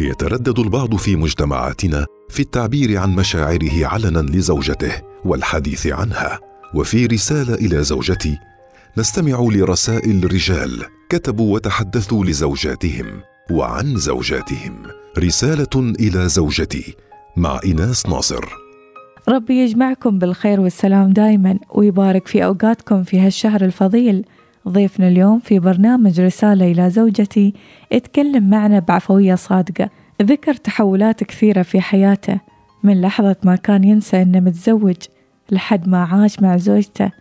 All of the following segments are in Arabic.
يتردد البعض في مجتمعاتنا في التعبير عن مشاعره علنا لزوجته والحديث عنها. وفي رسالة إلى زوجتي نستمع لرسائل رجال كتبوا وتحدثوا لزوجاتهم وعن زوجاتهم. رسالة إلى زوجتي مع ايناس ناصر. ربي يجمعكم بالخير والسلام دائما ويبارك في أوقاتكم في هالشهر الفضيل. ضيفنا اليوم في برنامج رسالة إلى زوجتي اتكلم معنا بعفوية صادقة. ذكر تحولات كثيرة في حياته من لحظة ما كان ينسى إنه متزوج لحد ما عاش مع زوجته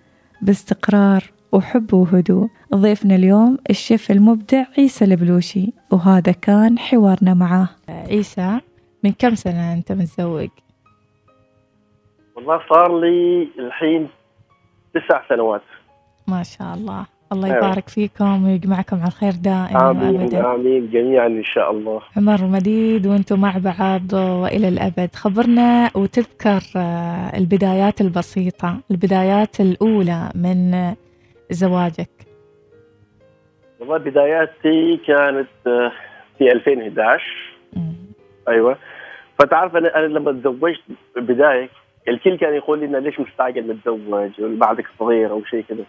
باستقرار وحب وهدوء. ضيفنا اليوم الشيف المبدع عيسى البلوشي وهذا كان حوارنا معاه. عيسى من كم سنة أنت متزوج؟ والله صار لي الحين تسع سنوات. ما شاء الله. الله يبارك فيكم ويجمعكم على الخير دائما آمين وابدا. آمين جميعا إن شاء الله. عمر مديد وأنتم مع بعض وإلى الأبد. خبرنا وتذكر آه، البدايات البسيطة البدايات الأولى من زواجك. والله بداياتي كانت آه، في 2011 مم. أيوه. فتعرف أنا أنا لما تزوجت بداية الكل كان يقول لي ليش مستعجل متزوج بعدك صغير أو شيء كذا.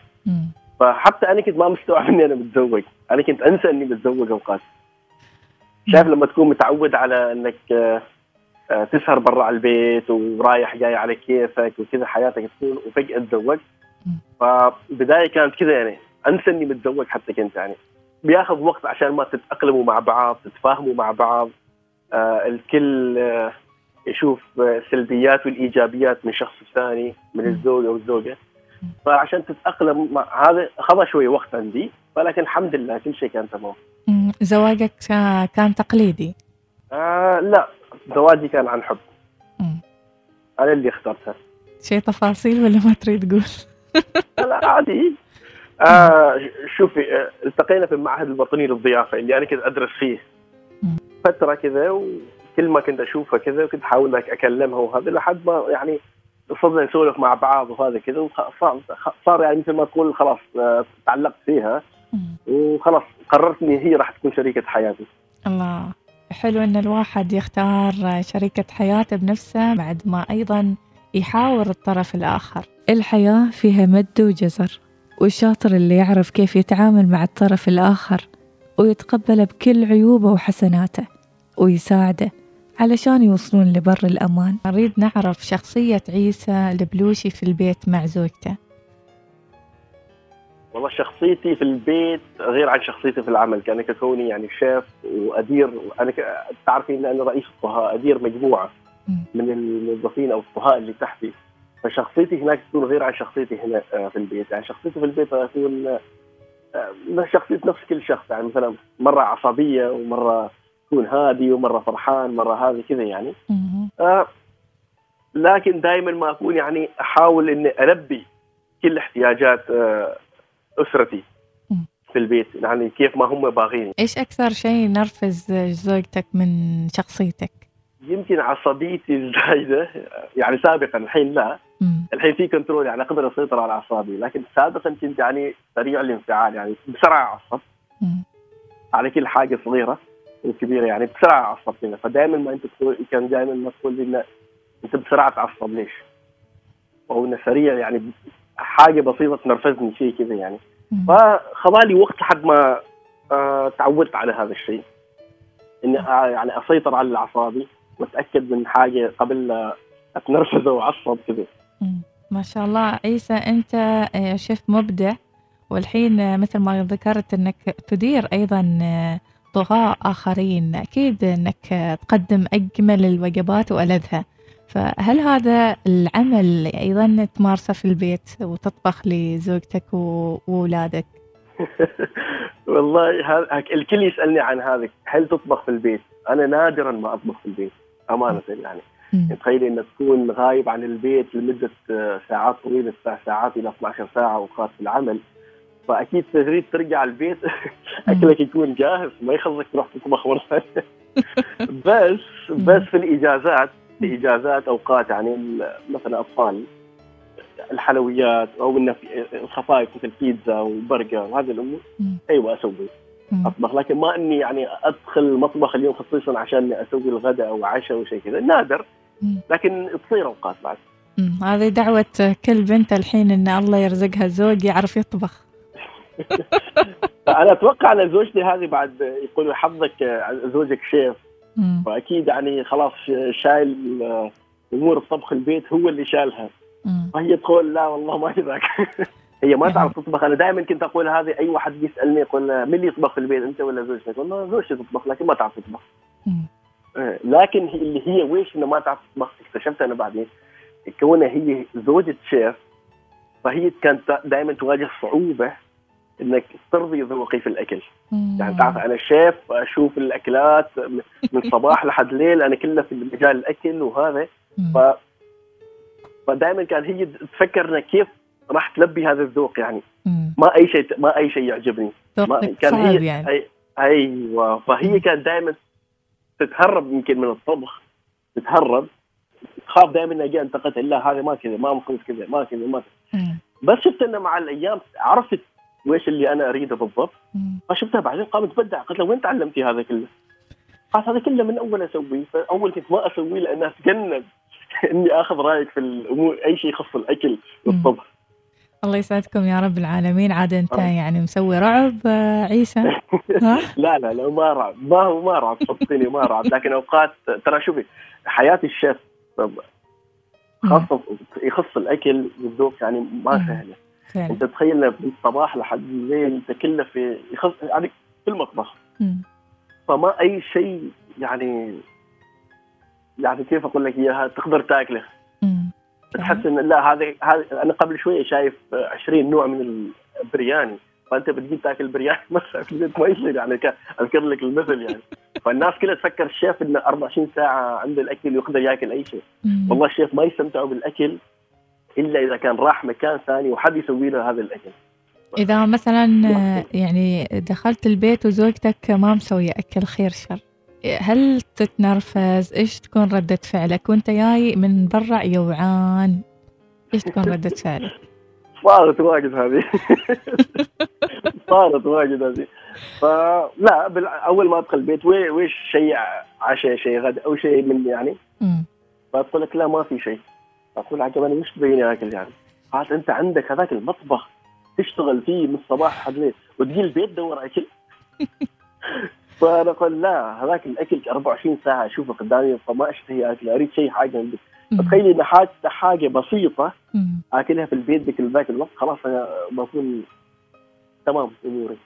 فحتى أنا كنت ما مستوعب إني أنا متزوج. أنا كنت أنسى إني متزوج أوقات. شايف لما تكون متعود على إنك آه، آه، تسهر برا على البيت ورايح جاي على كيفك وكذا حياتك تكون وفجأة تتزوج مم. فبداية كانت كذا يعني. أنسى إني متزوج حتى كنت يعني. بياخذ وقت عشان ما تتأقلموا مع بعض تتفاهموا مع بعض. آه الكل آه يشوف آه، السلبيات والإيجابيات من شخص ثاني من. الزوج أو الزوجه فعشان تتأقلم مع هذا خذ شوي وقت عندي ولكن الحمد لله كل شيء كان تمام. زواجك كان تقليدي آه لا زواجي كان عن حب مم. أنا اللي اخترتها شيء تفاصيل ولا ما تريد تقول لا عادي آه شوفي آه، التقينا في المعهد الوطني للضيافة اللي أنا كنت أدرس فيه مم. فترة كذا وكل ما كنت أشوفها كذا وكنت أحاول أكلمها وهذا لحد ما يعني صرنا نسولف مع بعض وهذا كذا وصار صار يعني مثل ما تقول خلاص آه، تعلقت فيها. وخلاص قررت ان هي راح تكون شريكة حياتي. الله. حلو إن الواحد يختار شريكة حياته بنفسه بعد ما أيضا يحاور الطرف الآخر. الحياة فيها مد وجزر والشاطر اللي يعرف كيف يتعامل مع الطرف الآخر ويتقبله بكل عيوبه وحسناته ويساعده. علشان يوصلون لبر الأمان. نريد نعرف شخصية عيسى البلوشي في البيت مع زوجته. والله شخصيتي في البيت غير عن شخصيتي في العمل كان ككوني يعني شيف وأدير أنا ك- تعرفي إن أنا رئيس الطهاء أدير مجموعة مم. من الموظفين أو الطهاء اللي تحتي. فشخصيتي هناك تكون غير عن شخصيتي هنا آه، في البيت. يعني شخصيتي في البيت تكون آه، آه، شخصية نفس كل شخص. يعني مثلا مرة عصبية ومرة تكون هادي ومرة فرحان مرة هذه كذا يعني. آه، لكن دائما ما اكون يعني أحاول إني ألبي كل احتياجات آه، أسرتي. في البيت يعني كيف ما هم باغين إيش أكثر شيء نرفز زوجتك من شخصيتك يمكن عصبيتي الزايدة يعني سابقا الحين لا مم. الحين في كنترول يعني أقدر أسيطر على أعصابي لكن سابقا كنت يعني سريع الانفعال يعني بسرعة أعصب. على كل حاجة صغيرة وكبيره يعني بسرعة اعصب كذا فدائما ما أنت تقول كان دائما ما تقول لي إن أنت بسرعة تعصب ليش؟ أو إنه سريع يعني حاجة بسيطة تنرفزني شيء كذا يعني. فخذالي وقت لحد ما آه تعودت على هذا الشيء إني آه يعني أسيطر على أعصابي واتاكد من حاجة قبل أتنرفز واعصب كذا. ما شاء الله عيسى أنت آه، شيف مبدع والحين مثل ما ذكرت أنك تدير أيضا آه، طغاة آخرين. أكيد أنك تقدم أجمل الوجبات وألذها. فهل هذا العمل أيضا تمارسه في البيت وتطبخ لزوجتك وأولادك؟ والله الكل يسألني عن هذا. هل تطبخ في البيت؟ أنا نادرا ما أطبخ في البيت أمانة يعني. تخيلي إنك تكون غايب عن البيت لمدة ساعات طويلة تسع ساعات إلى 12 ساعة اوقات في العمل. فأكيد تريد ترجع البيت أكلك يكون جاهز ما يخلصك تروح تطبخ مرة ثانية بس بس في الاجازات في إجازات أوقات يعني مثلا أطفال الحلويات أو إنه في الخفايف مثل بيتزا وبرجر وهذه الأمور. أيوه أسوي. أطبخ لكن ما إني يعني أدخل المطبخ اليوم خصيصا عشان أسوي الغداء أو عشاء أو شيء كذا نادر. لكن تصير أوقات بعد. هذه دعوة كل بنت الحين إن الله يرزقها زوج يعرف يطبخ أنا أتوقع أن زوجتي هذه بعد يقولوا حظك زوجك شيف مم. فاكيد يعني خلاص شايل آه، أمور الطبخ البيت هو اللي شالها. فهي تقول لا والله ما ذاك هي ما تعرف تطبخ أنا دائما كنت أقول هذه أي واحد يسألني يقول من اللي يطبخ في البيت أنت ولا زوجتك؟ أقول له زوجتي تطبخ لكن ما تعرف تطبخ. آه، لكن اللي هي ويش إنه ما تعرف تطبخ اكتشفت أنا بعدين كونها هي زوجة شيف فهي كانت دائما تواجه صعوبة إنك ترضي ذوقي في الأكل مم. يعني تعرف أنا شيف أشوف الأكلات من صباح لحد ليل أنا كله في مجال الأكل وهذا مم. ف فدائما كان هي تفكر انها كيف راح تلبي هذا الذوق يعني مم. ما أي شيء ما أي شيء يعجبني ما كان هي يعني أي أيوه فهي. كانت دائما تتهرب يمكن من الطبخ تتهرب تخاف دائما إني أجي انتقدها لا هذا ما كذا ما المفروض كذا ما كذا ما كذا. بس شفت إنه مع الأيام عرفت ويش اللي أنا أريده بالضبط. فشفتها بعدين قامت تبدع قلت لها وين تعلمتي هذا كله؟ قالت هذا كله من أول اسويه فأول كنت ما اسويه لانها اتجنب إني آخذ رأيك في الأمور أي شيء يخص الأكل والطبخ الله يسعدكم يا رب العالمين. عاد أنت آه. يعني مسوي رعب آه، عيسى. لا لا لا ما رعب. ما هو ما رعب صدقيني ما رعب. لكن أوقات ترى شوفي حياة الشيف خاصة يخص الأكل والذوق يعني ما. سهلة. فعلا. أنت تخيل من الصباح لحد الليل أنت كله في يخص يعني في المطبخ مم. فما أي شيء يعني يعني كيف أقول لك إياها؟ تقدر تأكله. تحس إن لا هذا هذا أنا قبل شوية شايف 20 نوع من البرياني. فأنت بتجي تأكل برياني مثلا في البيت ما يصير يعني أذكر لك المثل يعني. فالناس كلها تفكر الشيف إنه 24 ساعة عنده الأكل ويقدر يأكل أي شيء. والله الشيف ما يستمتعوا بالأكل إلا إذا كان راح مكان ثاني وحد يسوي له هذا الاكل إذا مثلا يعني دخلت البيت وزوجتك ما مسوية أكل خير شر هل تتنرفز؟ إيش تكون ردة فعلك؟ وأنت جاي من برا يوعان إيش تكون ردة فعلك؟ صارت واجد هذه صارت واجد هذه فلا بال- أول ما أدخل البيت وي- ويش شيء عشاء شيء غدا أو شيء من يعني. فتقول لك لا ما في شيء أقول عجب أنا وش تبيني أكل يعني؟ قالت أنت عندك هذاك المطبخ تشتغل فيه من الصباح لحد الليل وتجي البيت تدور اكل فأنا أقول لا هذاك الأكل 24 ساعة أشوفه قدامي فما أشتهي أكل أريد شيء حاجة مم. فتخيلي إن حاجة حاجة بسيطة. أكلها في البيت ذاك الوقت خلاص أنا بكون تمام أموري.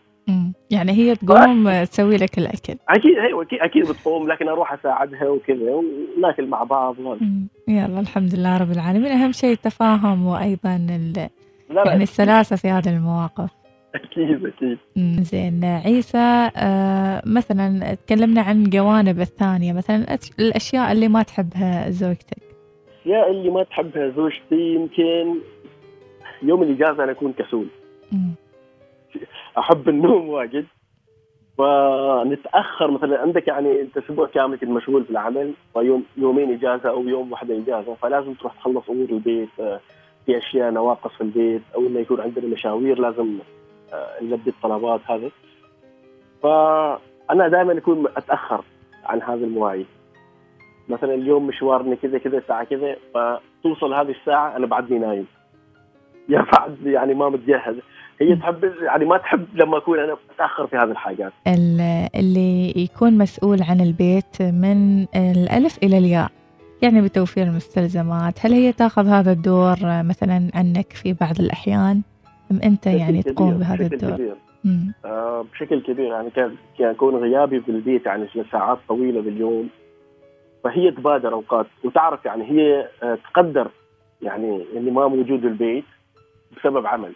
يعني هي تقوم تسوي لك الأكل. أكيد أيوه أكيد أكيد بتقوم لكن أروح أساعدها وكذا وناكل مع بعض. يلا الحمد لله رب العالمين. أهم شيء التفاهم وأيضا ال... لا لا يعني السلاسة في هذه المواقف. أكيد أكيد. زين عيسى آه مثلا تكلمنا عن الجوانب الثانية. مثلا الأشياء اللي ما تحبها زوجتك. الأشياء اللي ما تحبها زوجتي يمكن يوم الإجازة أنا أكون كسول. مم. أحب النوم واجد. فنتأخر مثلا عندك يعني أنت أسبوع كامل كنت مشغول في العمل ويوم يومين إجازة أو يوم واحدة إجازة فلازم تروح تخلص أمور البيت في أشياء نواقص في البيت أو إنه يكون عندنا مشاوير لازم آه، نلبي الطلبات هذه فأنا دائما أكون أتأخر عن هذه المواعيد. مثلا اليوم مشوارنا كذا كذا الساعة كذا فتوصل هذه الساعة أنا بعدني نايم. يا بعد يعني ما متجهز. هي تحب يعني ما تحب لما أكون أنا اتاخر في هذه الحاجات. ال- اللي يكون مسؤول عن البيت من الألف إلى الياء. يعني بتوفير المستلزمات. هل هي تأخذ هذا الدور مثلا عنك في بعض الأحيان؟ أم أنت يعني بشكل تقوم كبير- بهذا بشكل الدور؟ كبير. آه بشكل كبير. يعني كان يكون غيابي في البيت يعني لساعات طويلة باليوم. فهي تبادر أوقات. وتعرف يعني هي آه تقدر يعني اللي ما موجود البيت بسبب عمل.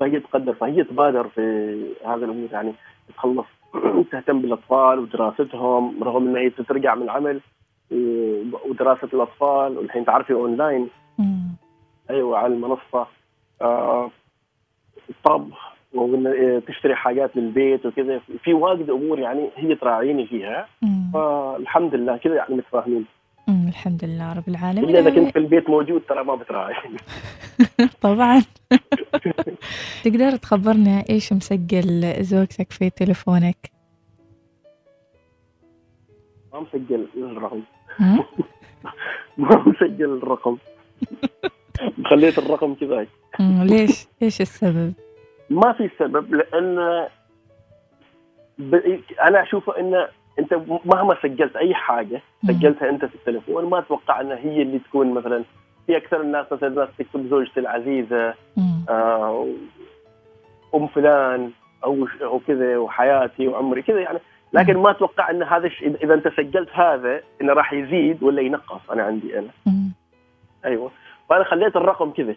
فهي تقدر فهي تبادر في هذه الأمور يعني تخلص تهتم بالأطفال ودراستهم رغم ان هي ترجع من العمل ودراسة الأطفال والحين تعرفي أونلاين. أيوه على المنصة. آه طبخ وإن إيه تشتري حاجات للبيت وكذا. في واجد أمور يعني هي تراعيني فيها. فالحمد لله كذا يعني متفاهمين. الحمد لله رب العالمين. إذا كنت في البيت موجود ترى ما بتراعي. طبعا. تقدر تخبرنا إيش مسجل زوجتك في تليفونك؟ ما مسجل الرقم؟ ما مسجل الرقم. خليت الرقم كذا أمم، ليش؟ إيش السبب؟ ما في سبب لأن ب... أنا أشوف ان أنت مهما سجلت أي حاجة. سجلتها أنت في التليفون ما أتوقع إنها هي اللي تكون مثلا في أكثر الناس مثلا الناس تكتب زوجتي العزيزة آه، أم فلان أو أو كذا وحياتي وعمري كذا يعني. لكن ما أتوقع إن هذا الشيء اذا أنت سجلت هذا إنه راح يزيد ولا ينقص أنا عندي أنا. أيوه. فانا خليت الرقم كذا.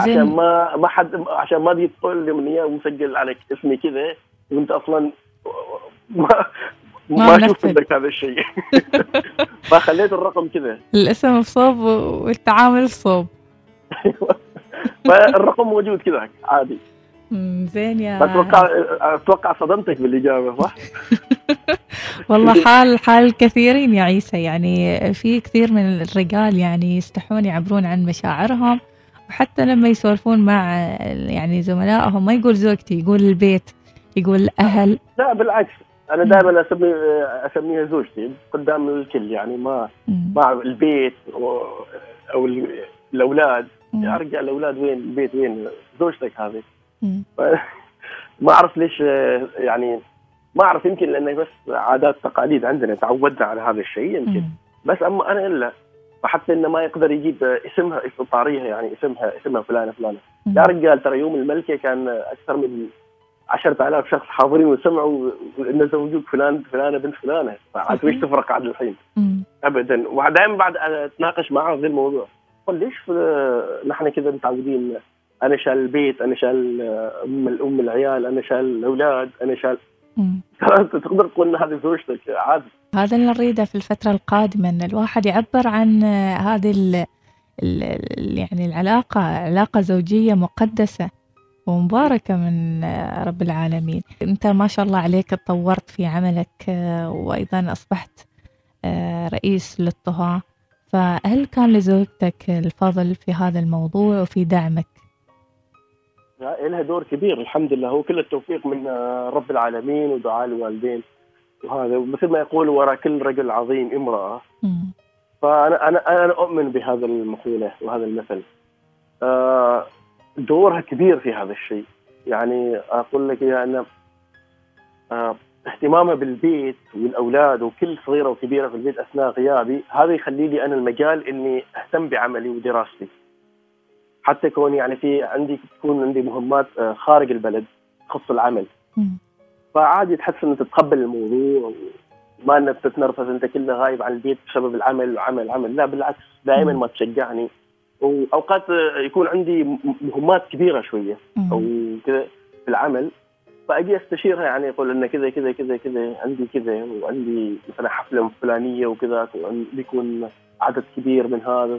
عشان ما ما حد عشان ما تجي تقول لي من مسجل عليك اسمي كذا وأنت أصلا ما ما أشوف منفذ. عندك هذا الشيء. فخليت الرقم كذا. الاسم في صوب والتعامل في صوب فالرقم موجود كذا عادي. زين يا أتوقع أتوقع صدمتك بالإجابة صح؟ والله حال حال الكثيرين يا عيسى يعني في كثير من الرجال يعني يستحون يعبرون عن مشاعرهم وحتى لما يسولفون مع يعني زملائهم ما يقول زوجتي يقول البيت يقول الأهل لا بالعكس. أنا دائما أسمي أسميها زوجتي قدام الكل يعني ما. مع البيت و- أو ال- الأولاد رجال الأولاد وين البيت وين زوجتك هذه. ما أعرف ليش يعني ما أعرف يمكن لأنه بس عادات تقاليد عندنا تعودنا على هذا الشيء يمكن. بس أما أنا إلا فحتى إنه ما يقدر يجيب اسمها اسم طاريها يعني اسمها اسمها فلانة فلانة. يا رجال ترى يوم الملكة كان أكثر من 10000 شخص حاضرين وسمعوا إن زوجوك فلان فلانة بنت فلانة. فعاد. وش تفرق عاد الحين؟ مم. ابدا. ودائما بعد أتناقش معاه في الموضوع. قل ليش في- نحن كذا متعودين. أنا شال البيت أنا شال آه، أم الام العيال أنا شال الأولاد أنا شال. انت تقدر تقول إن هذه زوجتك عادي هذا اللي نريده في الفترة القادمة أن الواحد يعبر عن آه، هذه ال ال ال- يعني العلاقة علاقة زوجية مقدسة. ومباركة من رب العالمين أنت ما شاء الله عليك تطورت في عملك آه، وأيضا أصبحت آه، رئيس للطهاة فهل كان لزوجتك الفضل في هذا الموضوع وفي دعمك؟ لها دور كبير الحمد لله هو كل التوفيق من آه، رب العالمين ودعاء الوالدين وهذا مثل ما يقول وراء كل رجل عظيم امرأة مم. فأنا أنا أنا أؤمن بهذا المقولة وهذا المثل. آه، دورها كبير في هذا الشيء. يعني أقول لك آه، اهتمامها بالبيت والأولاد وكل صغيرة وكبيرة في البيت أثناء غيابي هذا يخلي لي أنا المجال إني أهتم بعملي ودراستي. حتى كون يعني في عندي تكون عندي مهمات آه، خارج البلد تخص العمل. فعادي تحس ان تتقبل الموضوع ما إنك تتنرفز أنت كله غايب عن البيت بسبب العمل وعمل عمل لا بالعكس دائما ما تشجعني وأوقات يكون عندي مهمات كبيرة شوية أو. كذا في العمل فأجي أستشيرها يعني أقول ان كذا كذا كذا كذا عندي كذا وعندي مثلا حفلة فلانية وكذا بيكون عدد كبير من هذا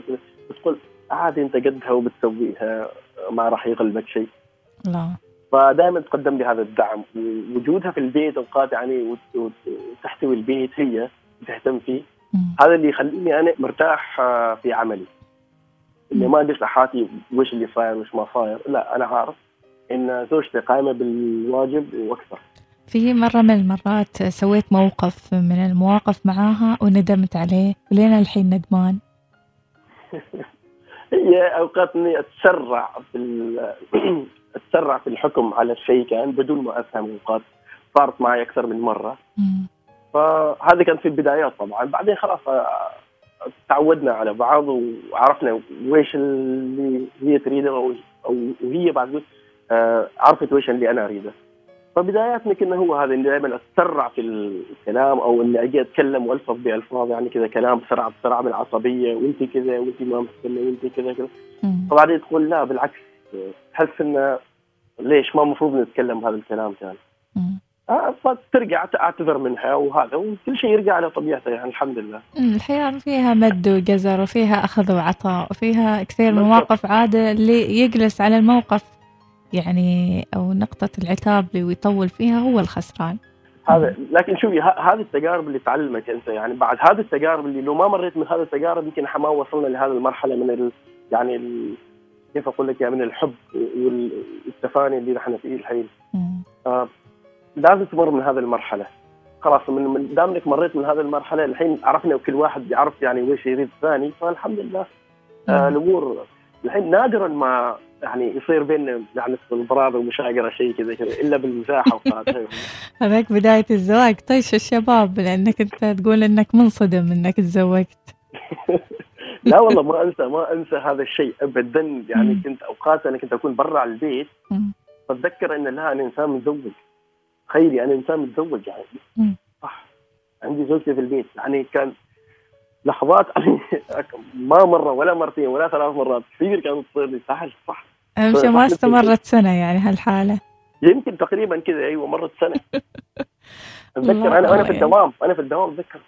بتقول عادي أنت قدها وبتسويها ما راح يغلبك شيء. لا. فدائما تقدم لي هذا الدعم. ووجودها في البيت أوقات يعني وت- وت- وتحتوي البيت هي تهتم فيه. هذا اللي يخليني أنا مرتاح آه، في عملي. اني ما ادش لحاتي وش اللي صاير وش ما صاير لا أنا عارف إن زوجتي قائمه بالواجب وأكثر. في مرة من المرات سويت موقف من المواقف معاها وندمت عليه ولين الحين ندمان. هي اوقات اني أتسرع في أتسرع في الحكم على الشيء كان بدون ما أفهم اوقات صارت معي أكثر من مرة. فهذه كانت في البدايات طبعا. بعدين خلاص آه، تعودنا على بعض وعرفنا ويش اللي هي تريده أو أو وهي بعد آه، عرفت ويش اللي أنا أريده. فبداياتنا كنا هو هذا اني دائما اتسرع في الكلام أو إني أجي أتكلم وألفظ بألفاظ يعني كذا كلام بسرعة بسرعة من عصبيه وأنت كذا وأنت ما مهتمة وأنت كذا كذا. فبعدين تقول لا بالعكس تحس إنه ليش ما المفروض نتكلم بهذا الكلام كان. فترجع تعتذر منها وهذا وكل شيء يرجع على طبيعته يعني الحمد لله مم. الحياة فيها مد وجزر وفيها أخذ وعطاء وفيها كثير من. مواقف عادة اللي يجلس على الموقف يعني أو نقطة العتاب اللي ويطول فيها هو الخسران هذا لكن شوفي هذه التجارب اللي تعلمك أنت يعني بعد هذه التجارب اللي لو ما مريت من هذه التجارب يمكن إحنا ما وصلنا لهذه المرحلة من ال يعني ال كيف أقول لك يعني من الحب والتفاني اللي نحن فيه الحين. آه لازم تمر من هذه المرحلة. خلاص من دام انك مريت من هذه المرحلة الحين عرفنا وكل واحد يعرف يعني ويش يريد الثاني فالحمد لله. آه. الأمور الحين نادرا ما يعني يصير بيننا يعني البراءه ومشاجره شيء كذا كذا إلا بالمزاح هذاك بداية الزواج. طيش الشباب لأنك أنت تقول أنك منصدم أنك تزوجت. لا والله ما انسى ما أنسى هذا الشيء ابدا. يعني. كنت أوقات أنا كنت أكون برا على البيت. أتذكر إن لا أنا إنسان متزوج تخيلي أنا إنسان متزوج يعني. صح. عندي زوجتي في البيت. يعني كان لحظات يعني ما مرة ولا مرتين ولا ثلاث مرات. كثير كانت تصير لي. سهل صح. أهم شيء ما استمرت سنة يعني هالحالة. يمكن تقريبا كذا أيوه مرت سنة. أتذكر أنا أنا في يعني. الدوام أنا في الدوام أتذكر.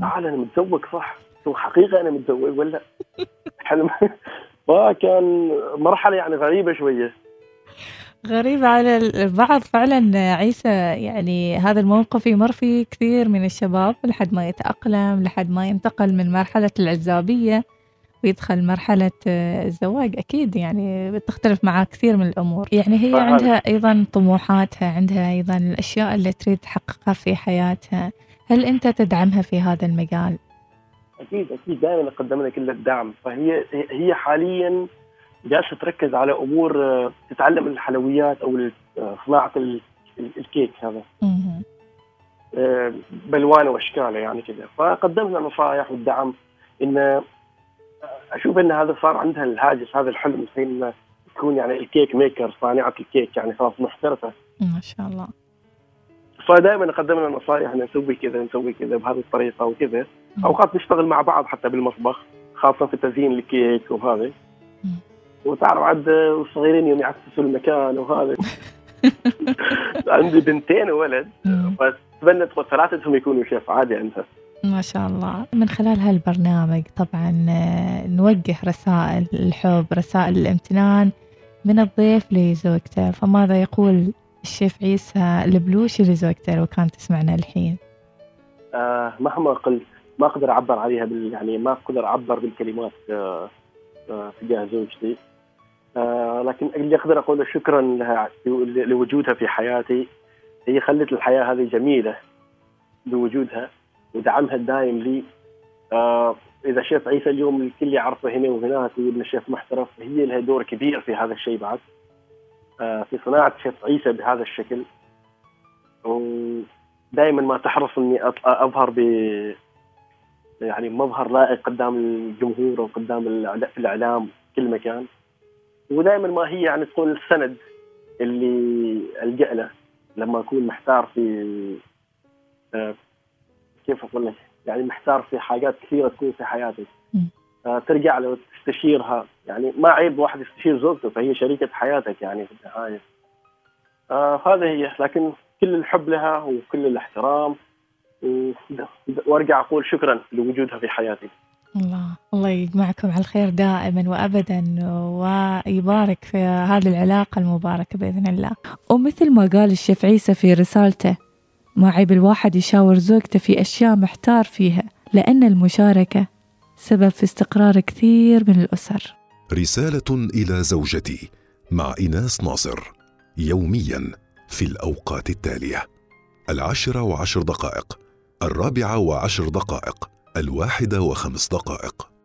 تعال أنا متزوج صح. هو حقيقة أنا متزوج ولا؟ حلم. فكان مرحلة يعني غريبة شوية. غريبة على البعض فعلا عيسى يعني هذا الموقف يمر فيه كثير من الشباب لحد ما يتأقلم لحد ما ينتقل من مرحلة العزابية ويدخل مرحلة آه، الزواج. أكيد يعني بتختلف معاه كثير من الأمور. يعني هي فعلا. عندها أيضا طموحاتها عندها أيضا الأشياء اللي تريد تحققها في حياتها. هل أنت تدعمها في هذا المجال؟ أكيد أكيد. دائما اقدم لك كل الدعم. فهي هي حاليا جالسة تركز على أمور آه، تتعلم الحلويات أو آه، صناعة ال- ال- الكيك هذا. آه، بألوانه وأشكاله يعني كذا. فقدمنا نصائح والدعم إن أشوف إن هذا صار عندها الهاجس هذا الحلم الحين تكون يعني الكيك ميكر صانعة الكيك يعني خلاص محترفة. ما شاء الله. فدائما قدمنا نصائح نسوي كذا نسوي كذا بهذه الطريقة وكذا. اوقات نشتغل مع بعض حتى بالمطبخ خاصة في تزيين الكيك وهذا. وتعرف عاد الصغيرين يوم يعكسوا المكان وهذا. عندي بنتين وولد. فاتمنى تبغى ثلاثتهم يكونوا شيف عادي عندها ما شاء الله. من خلال هالبرنامج طبعا آه، نوجه رسائل الحب رسائل الامتنان من الضيف لزوجته فماذا يقول الشيف عيسى البلوشي لزوجته لو كانت تسمعنا الحين؟ آه مهما قلت ما أقدر أعبر عليها بال يعني ما أقدر أعبر بالكلمات آه آه تجاه زوجتي. آه لكن اللي أقدر أقوله شكرا لها لوجودها في حياتي. هي خلت الحياة هذه جميلة بوجودها ودعمها الدائم لي. آه إذا شيف عيسى اليوم الكل يعرفه هنا وهناك وابن شيف محترف هي لها دور كبير في هذا الشيء بعد. آه في صناعة شيف عيسى بهذا الشكل. ودائما ما تحرص إني أظهر ب يعني مظهر لائق قدام الجمهور وقدام الإعلا- في الإعلام كل مكان. ودائما ما هي يعني تكون السند اللي ألجأ له لما أكون محتار في آه، كيف أقول لك؟ يعني محتار في حاجات كثيرة تكون في حياتي. آه، ترجع له وتستشيرها يعني ما عيب واحد يستشير زوجته فهي شريكة حياتك يعني في النهاية. آه هذا هي. لكن كل الحب لها وكل الاحترام. وأرجع أقول شكرا لوجودها في حياتي. الله الله يجمعكم على الخير دائما وابدا ويبارك في هذه العلاقة المباركة بإذن الله. ومثل ما قال الشيف عيسى في رسالته ما عيب الواحد يشاور زوجته في أشياء محتار فيها لأن المشاركة سبب في استقرار كثير من الأسر. رسالة إلى زوجتي مع إيناس ناصر يوميا في الأوقات التالية العاشرة وعشر دقائق الرابعة وعشر دقائق الواحدة وخمس دقائق.